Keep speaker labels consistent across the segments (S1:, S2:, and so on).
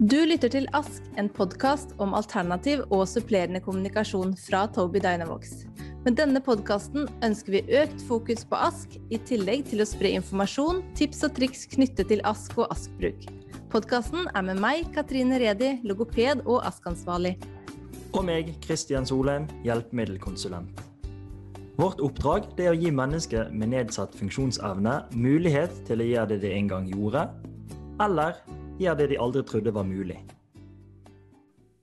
S1: Du lytter til Ask, en podkast om alternativ og supplerende kommunikasjon fra Toby Dynavox. Med denne podkasten ønsker vi økt fokus på Ask, i tillegg til å spre informasjon, tips og triks knyttet til Ask og Ask-bruk. Podkasten er med meg, Katrine Redi, logoped og Ask-ansvarlig.
S2: Og meg, Kristian Solheim, hjelpemiddelkonsulent. Vårt oppdrag er å gi mennesker med nedsatt funksjonsevne mulighet til å gjøre det de en gang gjorde, eller gjør det de aldri trodde var mulig.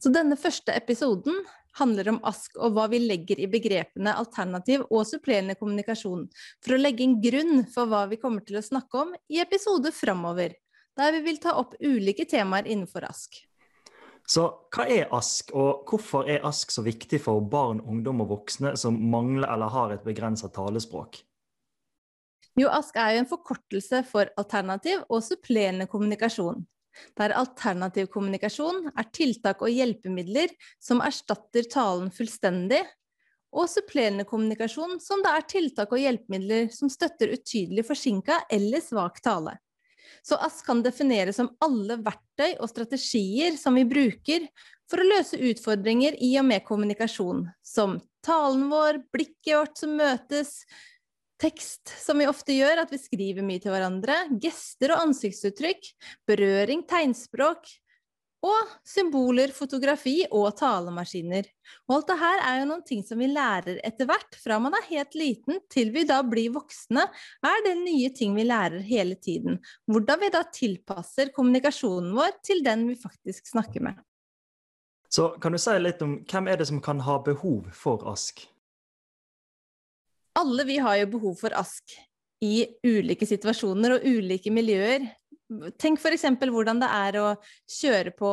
S1: Så denne første episoden handler om ASK og hva vi legger i begrepene alternativ og supplerende kommunikasjon, for å legge en grunn for hva vi kommer til å snakke om i episoder framover, der vi vil ta opp ulike temaer innenfor ASK.
S2: Så hva er ASK, og hvorfor er ASK så viktig for barn, ungdom og voksne som mangler eller har et begrenset talespråk?
S1: Jo, ASK er jo en forkortelse for alternativ og supplerende kommunikasjon der alternativ kommunikasjon er tiltak og hjelpemidler som erstatter talen fullstendig, og supplerende kommunikasjon som det er tiltak og hjelpemidler som støtter utydelig forsinka eller svak tale. Så ASS kan defineres som alle verktøy og strategier som vi bruker for å løse utfordringer i og med kommunikasjon, som talen vår, blikket vårt som møtes, tekst, som vi ofte gjør, at vi skriver mye til hverandre, gester og ansiktsuttrykk, berøring, tegnspråk, og symboler, fotografi og talemaskiner. Og alt det her er jo noen ting som vi lærer etter hvert, fra man er helt liten til vi da blir voksne, er det nye ting vi lærer hele tiden. Hvordan vi da tilpasser kommunikasjonen vår til den vi faktisk snakker med.
S2: Så kan du si litt om hvem er det som kan ha behov for ASK?
S1: Alle vi har jo behov for ask i ulike situasjoner og ulike miljøer. Tenk f.eks. hvordan det er å kjøre på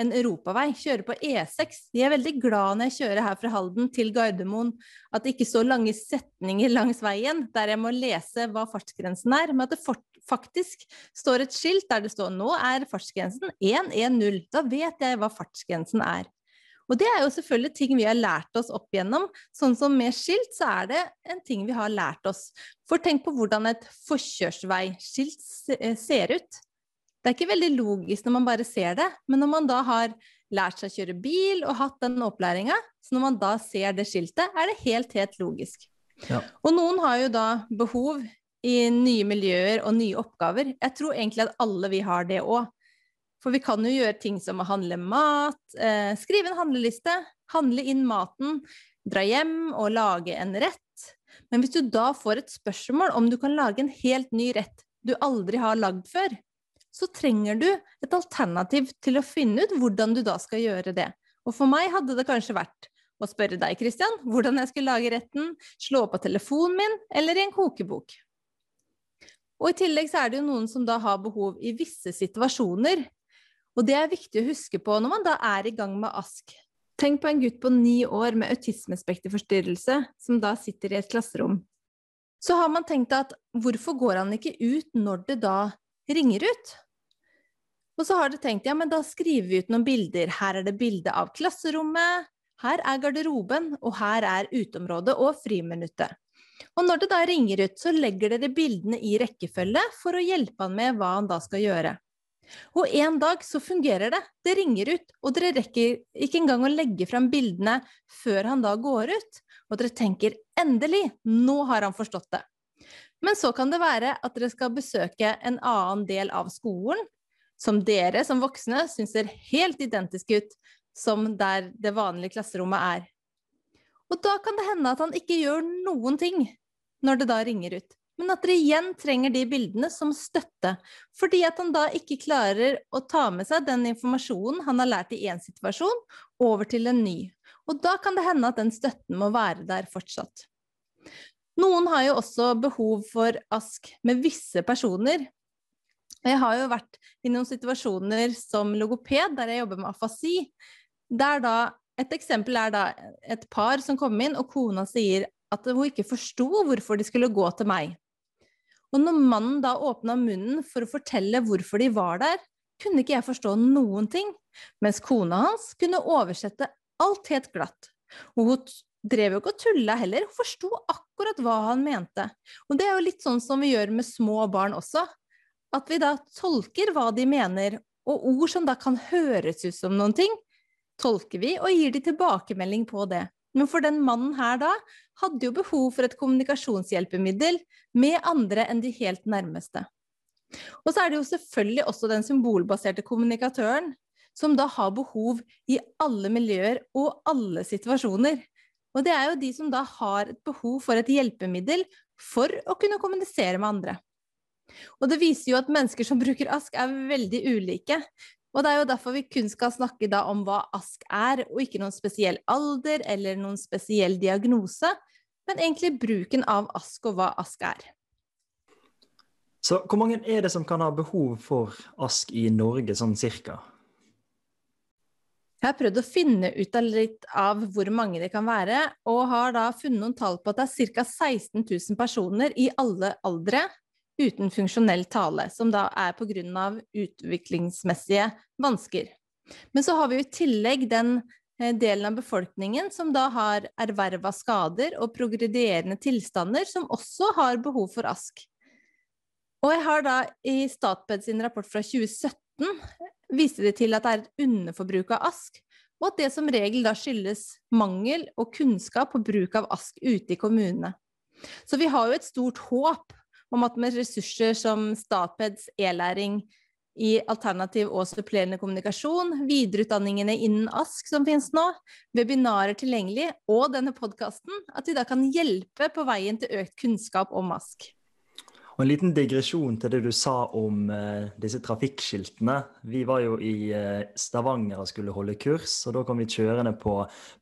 S1: en europavei, kjøre på E6. De er veldig glad når jeg kjører her fra Halden til Gardermoen, at det ikke står lange setninger langs veien der jeg må lese hva fartsgrensen er, men at det faktisk står et skilt der det står 'nå er fartsgrensen 110'. Da vet jeg hva fartsgrensen er. Og det er jo selvfølgelig ting vi har lært oss opp igjennom. Sånn som med skilt, så er det en ting vi har lært oss. For tenk på hvordan et forkjørsveiskilt eh, ser ut. Det er ikke veldig logisk når man bare ser det, men når man da har lært seg å kjøre bil og hatt den opplæringa, så når man da ser det skiltet, er det helt, helt logisk. Ja. Og noen har jo da behov i nye miljøer og nye oppgaver. Jeg tror egentlig at alle vi har det òg. For vi kan jo gjøre ting som å handle mat, eh, skrive en handleliste, handle inn maten, dra hjem og lage en rett. Men hvis du da får et spørsmål om du kan lage en helt ny rett du aldri har lagd før, så trenger du et alternativ til å finne ut hvordan du da skal gjøre det. Og for meg hadde det kanskje vært å spørre deg, Christian, hvordan jeg skulle lage retten, slå på telefonen min eller i en kokebok. Og i tillegg så er det jo noen som da har behov i visse situasjoner og det er viktig å huske på når man da er i gang med ASK. Tenk på en gutt på ni år med autismespekterforstyrrelse som da sitter i et klasserom. Så har man tenkt at hvorfor går han ikke ut når det da ringer ut? Og så har du tenkt ja, men da skriver vi ut noen bilder. Her er det bilde av klasserommet, her er garderoben, og her er uteområdet og friminuttet. Og når det da ringer ut, så legger dere bildene i rekkefølge for å hjelpe han med hva han da skal gjøre. Og en dag så fungerer det. Det ringer ut, og dere rekker ikke engang å legge fram bildene før han da går ut. Og dere tenker endelig, nå har han forstått det. Men så kan det være at dere skal besøke en annen del av skolen, som dere som voksne syns ser helt identisk ut som der det vanlige klasserommet er. Og da kan det hende at han ikke gjør noen ting når det da ringer ut men at dere igjen trenger de bildene som støtte, fordi at han da ikke klarer å ta med seg den informasjonen han har lært i én situasjon, over til en ny. Og da kan det hende at den støtten må være der fortsatt. Noen har jo også behov for ASK med visse personer. Jeg har jo vært i noen situasjoner som logoped der jeg jobber med afasi. Der da, et eksempel er da et par som kom inn, og kona sier at hun ikke forsto hvorfor de skulle gå til meg. Og når mannen da åpna munnen for å fortelle hvorfor de var der, kunne ikke jeg forstå noen ting, mens kona hans kunne oversette alt helt glatt. Og hun drev jo ikke og tulla heller, hun forsto akkurat hva han mente. Og det er jo litt sånn som vi gjør med små barn også, at vi da tolker hva de mener, Og ord som da kan høres ut som noen ting, tolker vi og gir de tilbakemelding på det. Men for den mannen her da hadde jo behov for et kommunikasjonshjelpemiddel med andre enn de helt nærmeste. Og så er det jo selvfølgelig også den symbolbaserte kommunikatøren, som da har behov i alle miljøer og alle situasjoner. Og det er jo de som da har et behov for et hjelpemiddel for å kunne kommunisere med andre. Og det viser jo at mennesker som bruker ask, er veldig ulike. Og det er jo derfor vi kun skal snakke da om hva ask er, og ikke noen spesiell alder eller noen spesiell diagnose, men egentlig bruken av ask og hva ask er.
S2: Så hvor mange er det som kan ha behov for ask i Norge, sånn cirka?
S1: Jeg har prøvd å finne ut av litt av hvor mange det kan være, og har da funnet noen tall på at det er ca. 16 000 personer i alle aldre uten funksjonell tale, som da er pga. utviklingsmessige vansker. Men så har vi jo i tillegg den eh, delen av befolkningen som da har erverva skader og progredierende tilstander, som også har behov for ASK. Og jeg har da i Statped sin rapport fra 2017 viste de til at det er et underforbruk av ask, og at det som regel da skyldes mangel og kunnskap på bruk av ask ute i kommunene. Så vi har jo et stort håp om at med ressurser som Statpeds e-læring i alternativ og supplerende kommunikasjon, videreutdanningene innen ASK som finnes nå, webinarer tilgjengelig og denne podkasten, at vi da kan hjelpe på veien til økt kunnskap om ASK.
S2: Og En liten digresjon til det du sa om uh, disse trafikkskiltene. Vi var jo i uh, Stavanger og skulle holde kurs, og da kom vi kjørende på,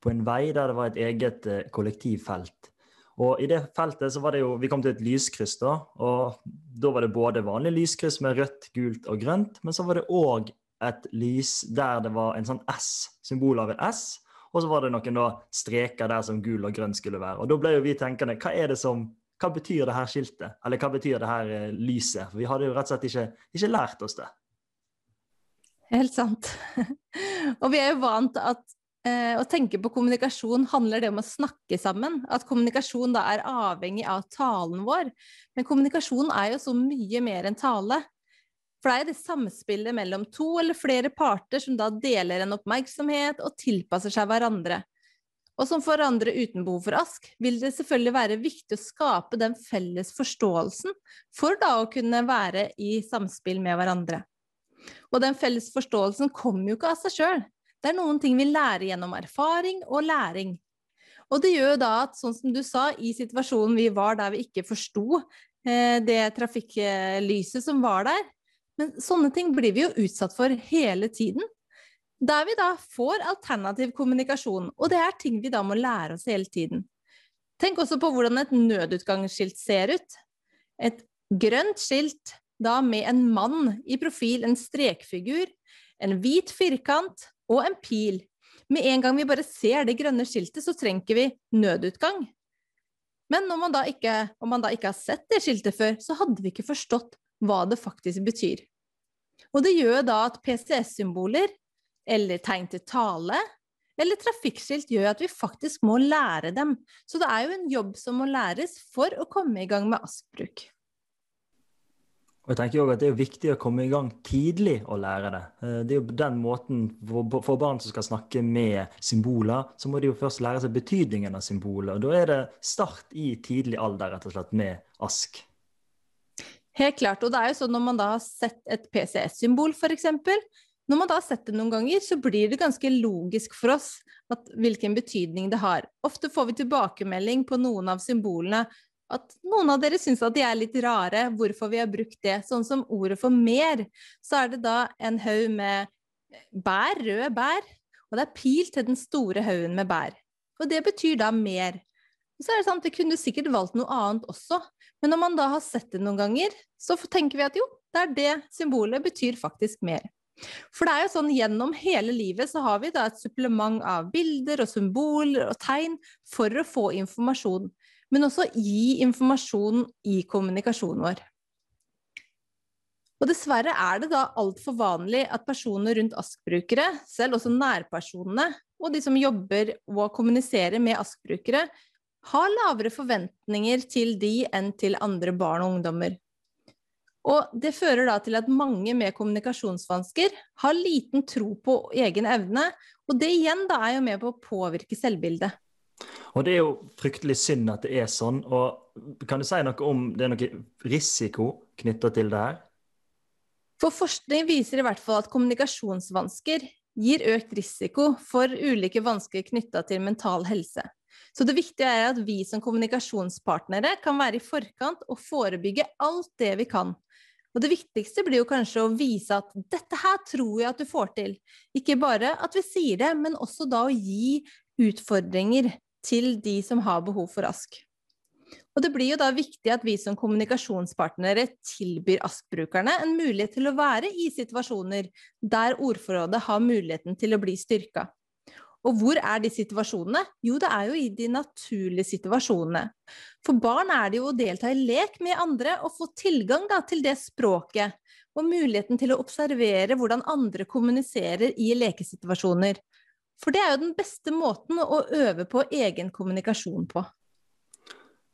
S2: på en vei der det var et eget uh, kollektivfelt. Og i det feltet så var det jo Vi kom til et lyskryss, da. Og da var det både vanlig lyskryss med rødt, gult og grønt, men så var det òg et lys der det var en sånn S, symbol av et S. Og så var det noen da streker der som gul og grønn skulle være. Og da ble jo vi tenkende hva er det som hva betyr det her skiltet? Eller hva betyr det her eh, lyset? For vi hadde jo rett og slett ikke, ikke lært oss det.
S1: Helt sant. og vi er jo vant at å tenke på kommunikasjon handler det om å snakke sammen. At kommunikasjon da er avhengig av talen vår. Men kommunikasjon er jo så mye mer enn tale. For det er det samspillet mellom to eller flere parter som da deler en oppmerksomhet og tilpasser seg hverandre. Og som for andre uten behov for ask, vil det selvfølgelig være viktig å skape den felles forståelsen for da å kunne være i samspill med hverandre. Og den felles forståelsen kommer jo ikke av seg sjøl. Det er noen ting vi lærer gjennom erfaring og læring. Og det gjør da at, sånn som du sa, i situasjonen vi var der vi ikke forsto eh, det trafikklyset som var der, men sånne ting blir vi jo utsatt for hele tiden. Der vi da får alternativ kommunikasjon, og det er ting vi da må lære oss hele tiden. Tenk også på hvordan et nødutgangsskilt ser ut. Et grønt skilt da med en mann i profil, en strekfigur, en hvit firkant og en pil. Med en gang vi bare ser det grønne skiltet, så trenger vi nødutgang. Men man ikke, om man da ikke har sett det skiltet før, så hadde vi ikke forstått hva det faktisk betyr. Og det gjør da at PCS-symboler eller tegn til tale, eller trafikkskilt gjør at vi faktisk må lære dem. Så det er jo en jobb som må læres for å komme i gang med ASK-bruk.
S2: Og jeg tenker også at Det er viktig å komme i gang tidlig og lære det. Eh, det er jo den måten For barn som skal snakke med symboler, så må de jo først lære seg betydningen av symboler. og Da er det start i tidlig alder rett og slett med ASK.
S1: Helt klart. Og det er jo sånn når man da har sett et PCS-symbol f.eks., når man da har sett det noen ganger, så blir det ganske logisk for oss hvilken betydning det har. Ofte får vi tilbakemelding på noen av symbolene at noen av dere syns at de er litt rare, hvorfor vi har brukt det. Sånn som ordet for mer, så er det da en haug med bær, røde bær, og det er pil til den store haugen med bær. Og det betyr da mer. Så er det sant, Vi kunne sikkert valgt noe annet også, men når man da har sett det noen ganger, så tenker vi at jo, det er det symbolet betyr faktisk mer. For det er jo sånn gjennom hele livet så har vi da et supplement av bilder og symboler og tegn for å få informasjon, men også gi informasjon i kommunikasjonen vår. Og dessverre er det da altfor vanlig at personer rundt ASK-brukere, selv også nærpersonene og de som jobber og kommuniserer med ASK-brukere, har lavere forventninger til de enn til andre barn og ungdommer. Og det fører da til at mange med kommunikasjonsvansker har liten tro på egen evne, og det igjen da er jo med på å påvirke selvbildet.
S2: Og det er jo fryktelig synd at det er sånn. Og kan du si noe om det er noe risiko knytta til det her?
S1: For forskning viser i hvert fall at kommunikasjonsvansker gir økt risiko for ulike vansker knytta til mental helse. Så det viktige er at vi som kommunikasjonspartnere kan være i forkant og forebygge alt det vi kan. Og det viktigste blir jo kanskje å vise at dette her tror jeg at du får til. Ikke bare at vi sier det, men også da å gi utfordringer til de som har behov for ASK. Og det blir jo da viktig at vi som kommunikasjonspartnere tilbyr ASK-brukerne en mulighet til å være i situasjoner der ordforrådet har muligheten til å bli styrka. Og hvor er de situasjonene? Jo, det er jo i de naturlige situasjonene. For barn er det jo å delta i lek med andre og få tilgang da, til det språket, og muligheten til å observere hvordan andre kommuniserer i lekesituasjoner. For det er jo den beste måten å øve på egen kommunikasjon på.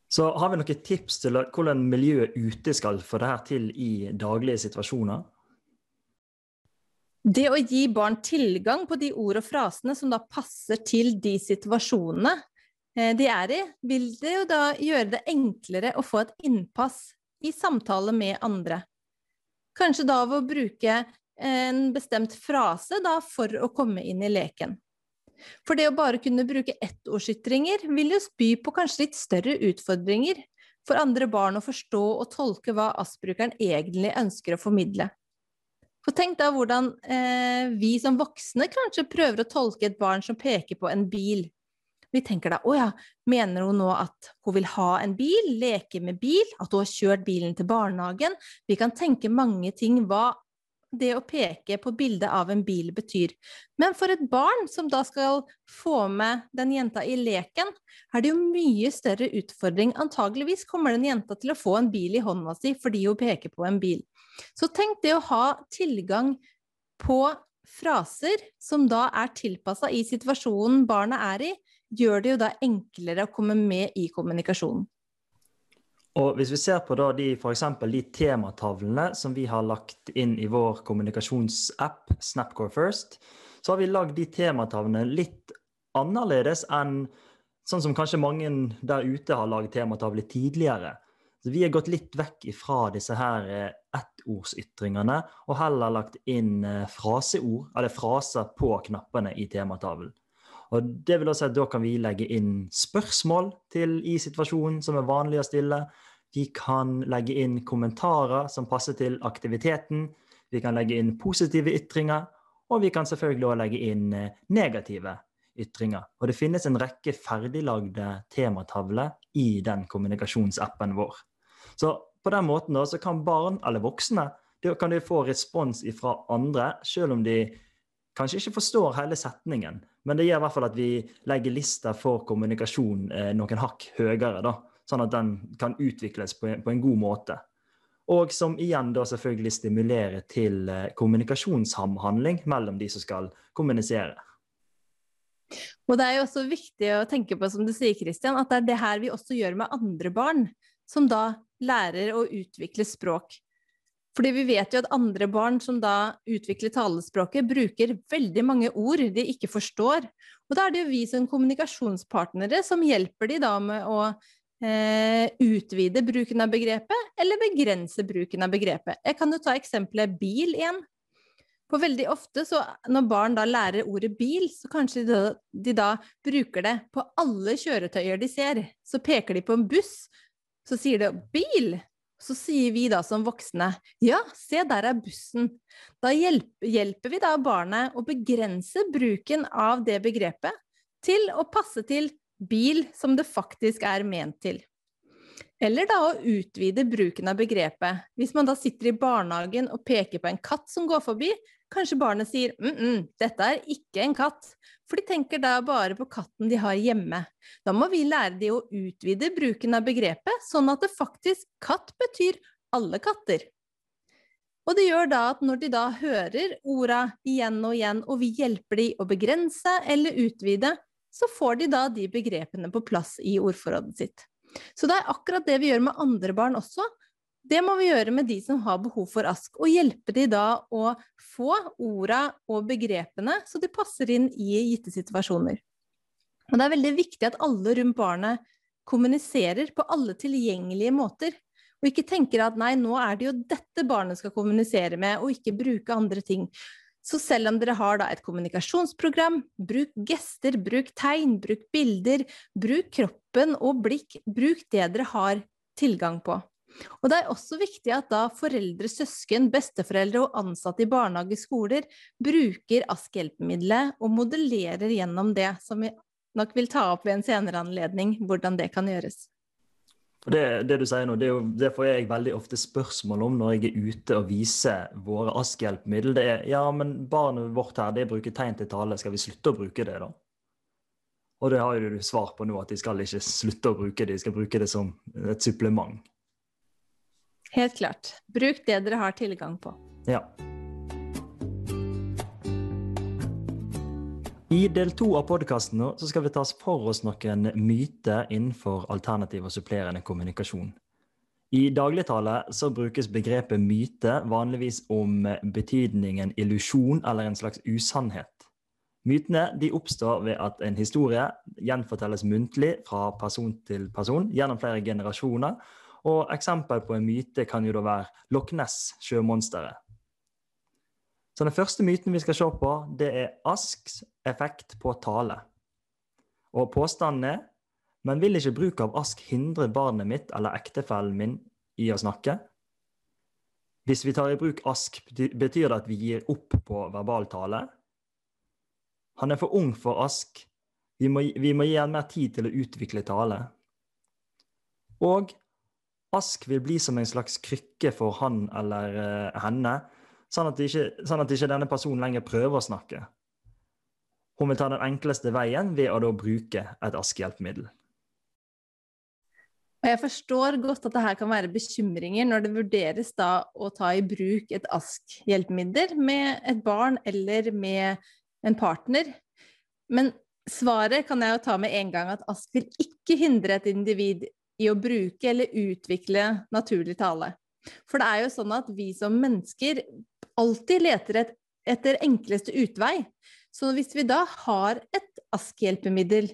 S2: Så har vi noen tips til hvordan miljøet ute skal få det her til i daglige situasjoner?
S1: Det å gi barn tilgang på de ord og frasene som da passer til de situasjonene eh, de er i, vil det jo da gjøre det enklere å få et innpass i samtale med andre. Kanskje da ved å bruke en bestemt frase da for å komme inn i leken. For det å bare kunne bruke ettårsytringer vil jo spy på kanskje litt større utfordringer for andre barn å forstå og tolke hva ASP-brukeren egentlig ønsker å formidle. For tenk da hvordan eh, vi som voksne kanskje prøver å tolke et barn som peker på en bil. Vi tenker da å ja, mener hun nå at hun vil ha en bil, leke med bil, at hun har kjørt bilen til barnehagen? Vi kan tenke mange ting hva det å peke på bildet av en bil betyr. Men for et barn som da skal få med den jenta i leken, er det jo mye større utfordring. Antageligvis kommer den jenta til å få en bil i hånda si fordi hun peker på en bil. Så tenk det å ha tilgang på fraser som da er tilpassa i situasjonen barnet er i, gjør det jo da enklere å komme med i kommunikasjonen.
S2: Og hvis vi ser på da de, for de tematavlene som vi har lagt inn i vår kommunikasjonsapp Snapcore First, så har vi lagd de tematavlene litt annerledes enn sånn som kanskje mange der ute har laget tematavler tidligere. Så vi har gått litt vekk ifra disse her eh, ettordsytringene og heller lagt inn eh, fraseord, eller fraser på knappene i tematavlen. Og det vil også si at Da kan vi legge inn spørsmål til i situasjonen som er vanlig å stille. Vi kan legge inn kommentarer som passer til aktiviteten. Vi kan legge inn positive ytringer, og vi kan selvfølgelig også legge inn eh, negative ytringer. Og det finnes en rekke ferdiglagde tematavler i den kommunikasjonsappen vår. Så på den måten da, så kan barn eller voksne kan de få respons fra andre, selv om de kanskje ikke forstår hele setningen. Men det gjør i hvert fall at vi legger lista for kommunikasjon eh, noen hakk høyere. da, Sånn at den kan utvikles på på en, god måte. Og som igjen da selvfølgelig stimulerer til eh, kommunikasjonssamhandling mellom de som skal kommunisere.
S1: Og det er jo også viktig å tenke på, som du sier, Kristian, at det er det her vi også gjør med andre barn, som da lærer å utvikle språk. Fordi vi vet jo at andre barn som da utvikler talespråket, bruker veldig mange ord de ikke forstår. Og da er det jo vi som kommunikasjonspartnere som hjelper de da med å eh, utvide bruken av begrepet, eller begrense bruken av begrepet. Jeg kan jo ta eksempelet bil igjen. For veldig ofte så når barn da lærer ordet bil, så kanskje de da, de da bruker det på alle kjøretøyer de ser. Så peker de på en buss, så sier de 'bil'. Så sier vi da som voksne ja, se der er bussen. Da hjelper vi da barnet å begrense bruken av det begrepet til å passe til bil som det faktisk er ment til. Eller da å utvide bruken av begrepet. Hvis man da sitter i barnehagen og peker på en katt som går forbi, kanskje barnet sier mm, -mm dette er ikke en katt, for de tenker da bare på katten de har hjemme. Da må vi lære de å utvide bruken av begrepet, sånn at det faktisk katt betyr alle katter. Og det gjør da at når de da hører orda igjen og igjen, og vi hjelper de å begrense eller utvide, så får de da de begrepene på plass i ordforrådet sitt. Så det er akkurat det vi gjør med andre barn også. Det må vi gjøre med de som har behov for ASK, og hjelpe de da å få orda og begrepene så de passer inn i gitte situasjoner. Og det er veldig viktig at alle rundt barnet kommuniserer på alle tilgjengelige måter. Og ikke tenker at nei, nå er det jo dette barnet skal kommunisere med, og ikke bruke andre ting. Så selv om dere har da et kommunikasjonsprogram, bruk gester, bruk tegn, bruk bilder, bruk kroppen og blikk. Bruk det dere har tilgang på. Og det er også viktig at da foreldre, søsken, besteforeldre og ansatte i barnehage, skoler bruker ASK-hjelpemiddelet og modellerer gjennom det, som vi nok vil ta opp ved en senere anledning, hvordan det kan gjøres.
S2: Det, det, du sier nå, det, jo, det, får jeg veldig ofte spørsmål om når jeg er ute og viser våre ASK-hjelpemiddel. Det er ja, men barnet vårt her, det bruker tegn til tale, skal vi slutte å bruke det, da? Og det har jo du svar på nå, at de skal ikke slutte å bruke det, de skal bruke det som et supplement.
S1: Helt klart. Bruk det dere har tilgang på.
S2: Ja. I del to av podkasten skal vi ta for oss noen myter innenfor alternativ og supplerende kommunikasjon. I dagligtale så brukes begrepet myte vanligvis om betydningen illusjon eller en slags usannhet. Mytene de oppstår ved at en historie gjenfortelles muntlig fra person til person gjennom flere generasjoner, og eksempel på en myte kan jo da være Loch Ness, sjømonsteret. Så den første myten vi skal se på, det er Asks effekt på tale. Og påstanden er men vil ikke bruk av ask hindre barnet mitt eller ektefellen min i å snakke? Hvis vi tar i bruk ask, betyr det at vi gir opp på verbal tale? Han er for ung for ask. Vi må, vi må gi han mer tid til å utvikle tale. Og Ask vil bli som en slags krykke for han eller uh, henne, sånn at, ikke, sånn at, ikke, denne personen lenger prøver å snakke. Hun vil ta den enkleste veien ved å da bruke et askehjelpemiddel.
S1: Og jeg forstår godt at det her kan være bekymringer når det vurderes da å ta i bruk et ASK-hjelpemiddel med et barn eller med en partner. Men svaret kan jeg jo ta med en gang at ASK vil ikke hindre et individ i å bruke eller utvikle naturlig tale. For det er jo sånn at vi som mennesker alltid leter et, etter enkleste utvei. Så hvis vi da har et ASK-hjelpemiddel,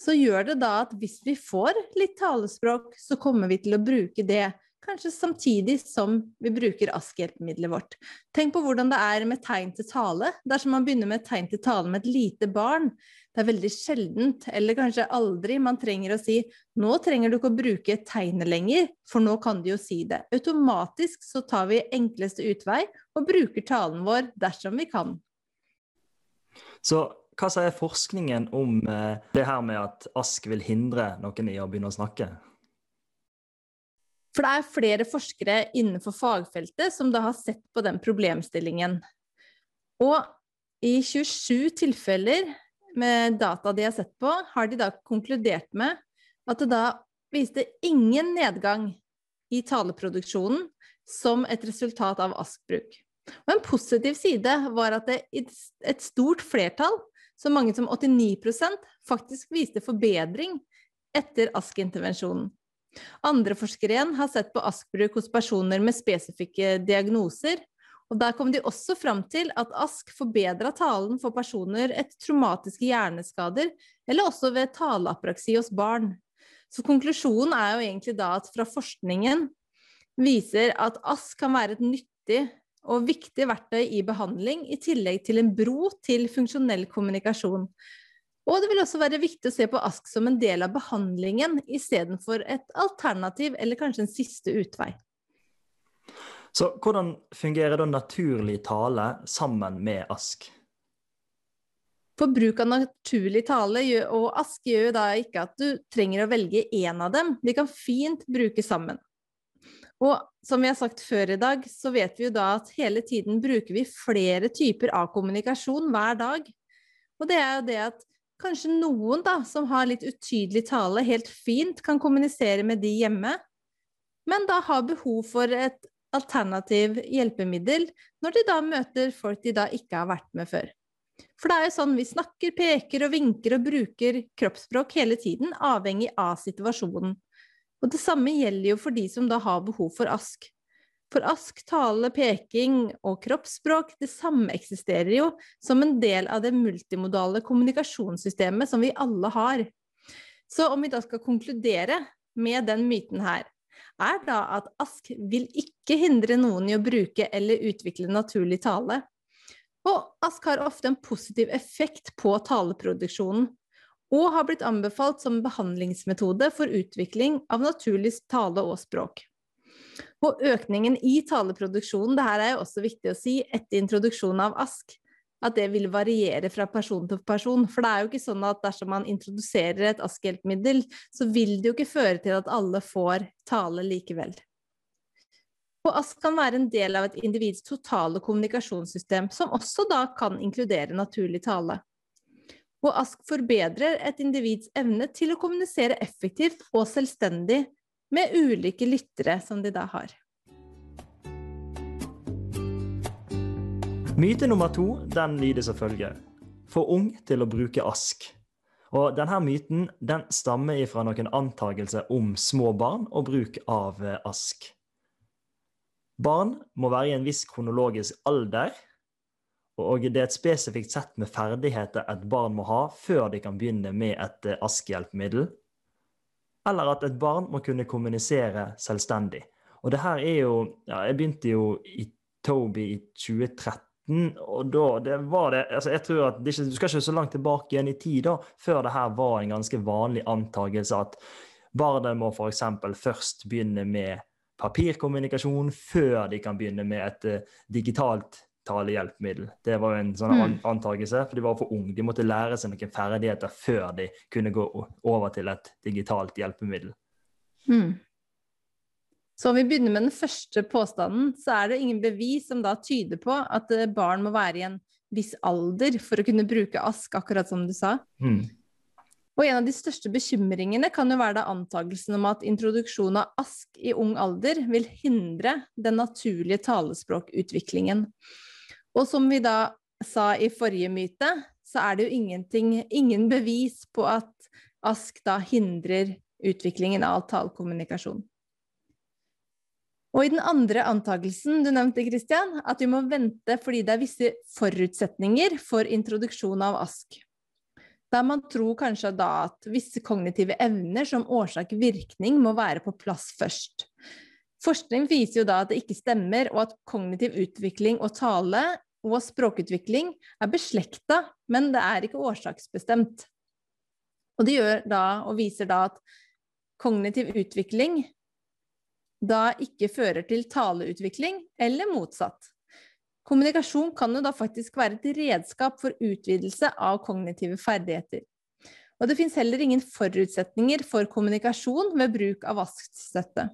S1: så gjør det da at hvis vi får litt talespråk, så kommer vi til å bruke det kanskje samtidig som vi bruker ASK-hjelpemiddelet vårt. Tenk på hvordan det er med tegn til tale. Dersom man begynner med tegn til tale med et lite barn, det er veldig sjeldent, eller kanskje aldri, man trenger å si 'nå trenger du ikke å bruke tegnet lenger, for nå kan du jo si det'. Automatisk så tar vi enkleste utvei og bruker talen vår dersom vi kan.
S2: Så hva sier forskningen om eh, det her med at ASK vil hindre noen i å begynne å snakke?
S1: For det er flere forskere innenfor fagfeltet som da har sett på den problemstillingen. Og i 27 tilfeller med data de har sett på, har de da konkludert med at det da viste ingen nedgang i taleproduksjonen som et resultat av ASK-bruk. Og en positiv side var at det et stort flertall, så mange som 89% faktisk viste forbedring etter ASK-intervensjonen. Andre forskere igjen har sett på ASK-bruk hos personer med spesifikke diagnoser, og der kom de også fram til at ASK forbedra talen for personer etter traumatiske hjerneskader, eller også ved taleapraksi hos barn. Så konklusjonen er jo egentlig da at fra forskningen viser at ASK kan være et nyttig og viktig verktøy i behandling, i tillegg til en bro til funksjonell kommunikasjon. Og det vil også være viktig å se på ASK som en del av behandlingen istedenfor et alternativ eller kanskje en siste utvei.
S2: Så hvordan fungerer da naturlig tale sammen med ASK?
S1: For bruk av naturlig tale og ASK gjør jo da ikke at du trenger å velge én av dem. De kan fint bruke sammen. Og som vi har sagt før i dag, så vet vi jo da at hele tiden bruker vi flere typer av kommunikasjon hver dag. Og det er jo det at Kanskje noen da, som har litt utydelig tale, helt fint kan kommunisere med de hjemme, men da har behov for et alternativ hjelpemiddel når de da møter folk de da ikke har vært med før. For det er jo sånn vi snakker, peker og vinker og bruker kroppsspråk hele tiden, avhengig av situasjonen. Og det samme gjelder jo for de som da har behov for ASK. For ASK, tale, peking og kroppsspråk, det samme eksisterer jo som en del av det multimodale kommunikasjonssystemet som vi alle har. Så om vi da skal konkludere med den myten her, er da at ASK vil ikke hindre noen i å bruke eller utvikle naturlig tale. Og ASK har ofte en positiv effekt på taleproduksjonen, og har blitt anbefalt som behandlingsmetode for utvikling av naturlig tale og språk. Og økningen i taleproduksjonen, det her er jo også viktig å si, etter introduksjonen av ASK, at det vil variere fra person til person. For det er jo ikke sånn at dersom man introduserer et ASK-hjelpemiddel, så vil det jo ikke føre til at alle får tale likevel. Og ASK kan være en del av et individs totale kommunikasjonssystem, som også da kan inkludere naturlig tale. Og ASK forbedrer et individs evne til å kommunisere effektivt og selvstendig med ulike lyttere som de da har.
S2: Myte nummer to den lyder som følger. For ung til å bruke ask. Og denne myten den stammer ifra noen antagelser om små barn og bruk av eh, ask. Barn må være i en viss kronologisk alder, og det er et spesifikt sett med ferdigheter et barn må ha før de kan begynne med et eh, askehjelpemiddel. Eller at et barn må kunne kommunisere selvstendig. Og det her er jo ja, Jeg begynte jo i Toby i 2013 og da det var det altså jeg tror at det ikke, Du skal ikke så langt tilbake igjen i tid da, før det her var en ganske vanlig antakelse at barnet må f.eks. først begynne med papirkommunikasjon før de kan begynne med et uh, digitalt talehjelpemiddel. Det var jo en sånn mm. antakelse, for de var for unge. De måtte lære seg noen ferdigheter før de kunne gå over til et digitalt hjelpemiddel.
S1: Mm. Så om vi begynner med den første påstanden, så er det ingen bevis som da tyder på at eh, barn må være i en viss alder for å kunne bruke ask, akkurat som du sa. Mm. Og en av de største bekymringene kan jo være da antakelsen om at introduksjon av ask i ung alder vil hindre den naturlige talespråkutviklingen. Og som vi da sa i forrige myte, så er det jo ingen bevis på at ask da hindrer utviklingen av talekommunikasjon. Og i den andre antakelsen du nevnte, Christian, at vi må vente fordi det er visse forutsetninger for introduksjon av ASK. Der man tror kanskje da at visse kognitive evner som årsak-virkning må være på plass først. Forskning viser jo da at det ikke stemmer, og at kognitiv utvikling og tale og språkutvikling er beslekta, men det er ikke årsaksbestemt. Og det gjør da, og viser da at kognitiv utvikling da ikke fører til taleutvikling, eller motsatt. Kommunikasjon kan jo da faktisk være et redskap for utvidelse av kognitive ferdigheter. Og det fins heller ingen forutsetninger for kommunikasjon ved bruk av vaskstøtte.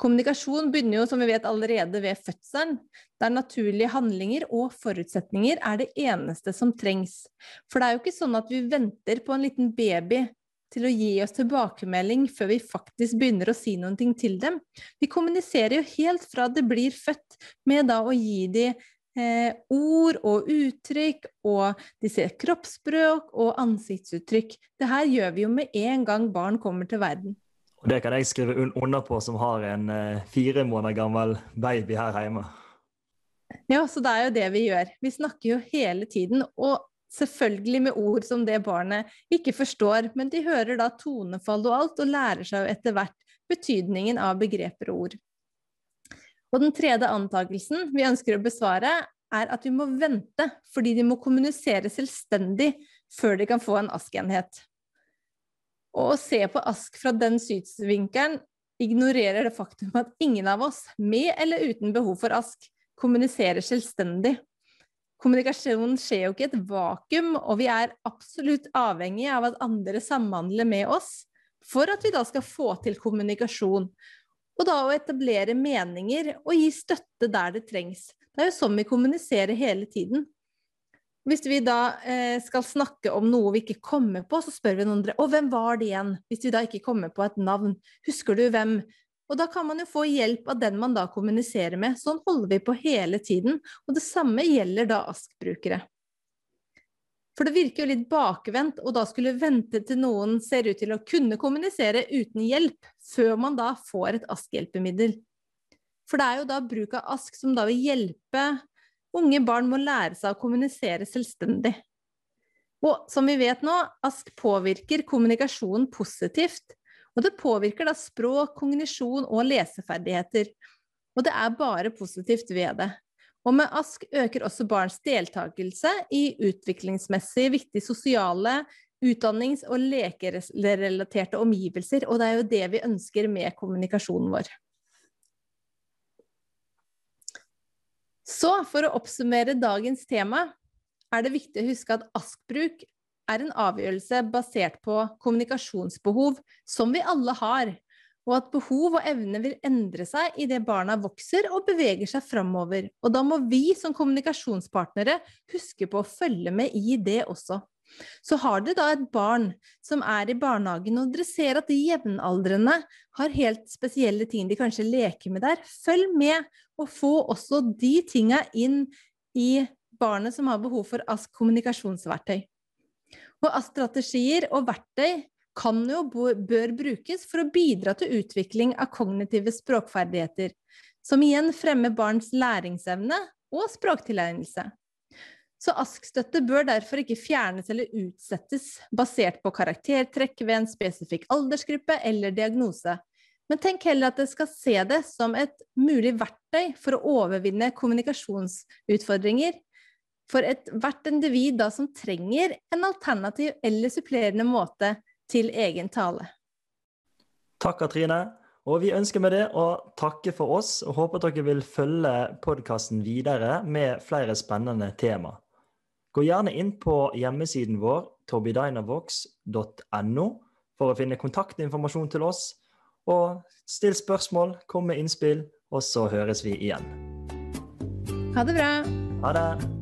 S1: Kommunikasjon begynner jo som vi vet allerede ved fødselen, der naturlige handlinger og forutsetninger er det eneste som trengs. For det er jo ikke sånn at vi venter på en liten baby til å gi oss tilbakemelding før vi faktisk begynner å si noe til dem. Vi kommuniserer jo helt fra det blir født, med da å gi dem eh, ord og uttrykk, og de ser kroppsspråk og ansiktsuttrykk. Det her gjør vi jo med en gang barn kommer til verden.
S2: Og Det kan jeg skrive under på, som har en eh, fire måneder gammel baby her hjemme.
S1: Ja, så det er jo det vi gjør. Vi snakker jo hele tiden. Og Selvfølgelig med ord som det barnet ikke forstår, men de hører da tonefall og alt, og lærer seg jo etter hvert betydningen av begreper og ord. Og den tredje antakelsen vi ønsker å besvare, er at vi må vente fordi de må kommunisere selvstendig før de kan få en ASK-enhet. Og å se på ASK fra den synsvinkelen ignorerer det faktum at ingen av oss, med eller uten behov for ASK, kommuniserer selvstendig. Kommunikasjonen skjer jo ikke i et vakuum, og vi er absolutt avhengig av at andre samhandler med oss for at vi da skal få til kommunikasjon. Og da å etablere meninger og gi støtte der det trengs. Det er jo sånn vi kommuniserer hele tiden. Hvis vi da eh, skal snakke om noe vi ikke kommer på, så spør vi noen andre. Og hvem var det igjen? Hvis vi da ikke kommer på et navn. Husker du hvem? Og da kan man jo få hjelp av den man da kommuniserer med. Sånn holder vi på hele tiden. Og det samme gjelder da ASK-brukere. For det virker jo litt bakvendt å da skulle vente til noen ser ut til å kunne kommunisere uten hjelp, før man da får et ASK-hjelpemiddel. For det er jo da bruk av ASK som da vil hjelpe unge barn må lære seg å kommunisere selvstendig. Og som vi vet nå, ASK påvirker kommunikasjonen positivt. Og det påvirker da språk, kognisjon og leseferdigheter. Og det er bare positivt ved det. Og med ASK øker også barns deltakelse i utviklingsmessig viktige sosiale, utdannings- og lekerelaterte omgivelser. Og det er jo det vi ønsker med kommunikasjonen vår. Så for å oppsummere dagens tema er det viktig å huske at ASK-bruk er en avgjørelse basert på kommunikasjonsbehov, som vi alle har, og at behov og evne vil endre seg idet barna vokser og beveger seg framover. Og da må vi som kommunikasjonspartnere huske på å følge med i det også. Så har dere da et barn som er i barnehagen, og dere ser at de jevnaldrende har helt spesielle ting de kanskje leker med der, følg med og få også de tinga inn i barnet som har behov for ASK kommunikasjonsverktøy. Og ASK-strategier og verktøy kan jo bør brukes for å bidra til utvikling av kognitive språkferdigheter, som igjen fremmer barns læringsevne og språktilegnelse. Så ASK-støtte bør derfor ikke fjernes eller utsettes basert på karaktertrekk ved en spesifikk aldersgruppe eller diagnose, men tenk heller at dere skal se det som et mulig verktøy for å overvinne kommunikasjonsutfordringer for ethvert individ da som trenger en alternativ eller supplerende måte til egen tale.
S2: Takk, Katrine. Og vi ønsker med det å takke for oss, og håper dere vil følge podkasten videre med flere spennende tema. Gå gjerne inn på hjemmesiden vår torbidynavox.no for å finne kontaktinformasjon til oss. Og still spørsmål, kom med innspill, og så høres vi igjen.
S1: Ha det bra.
S2: Ha det.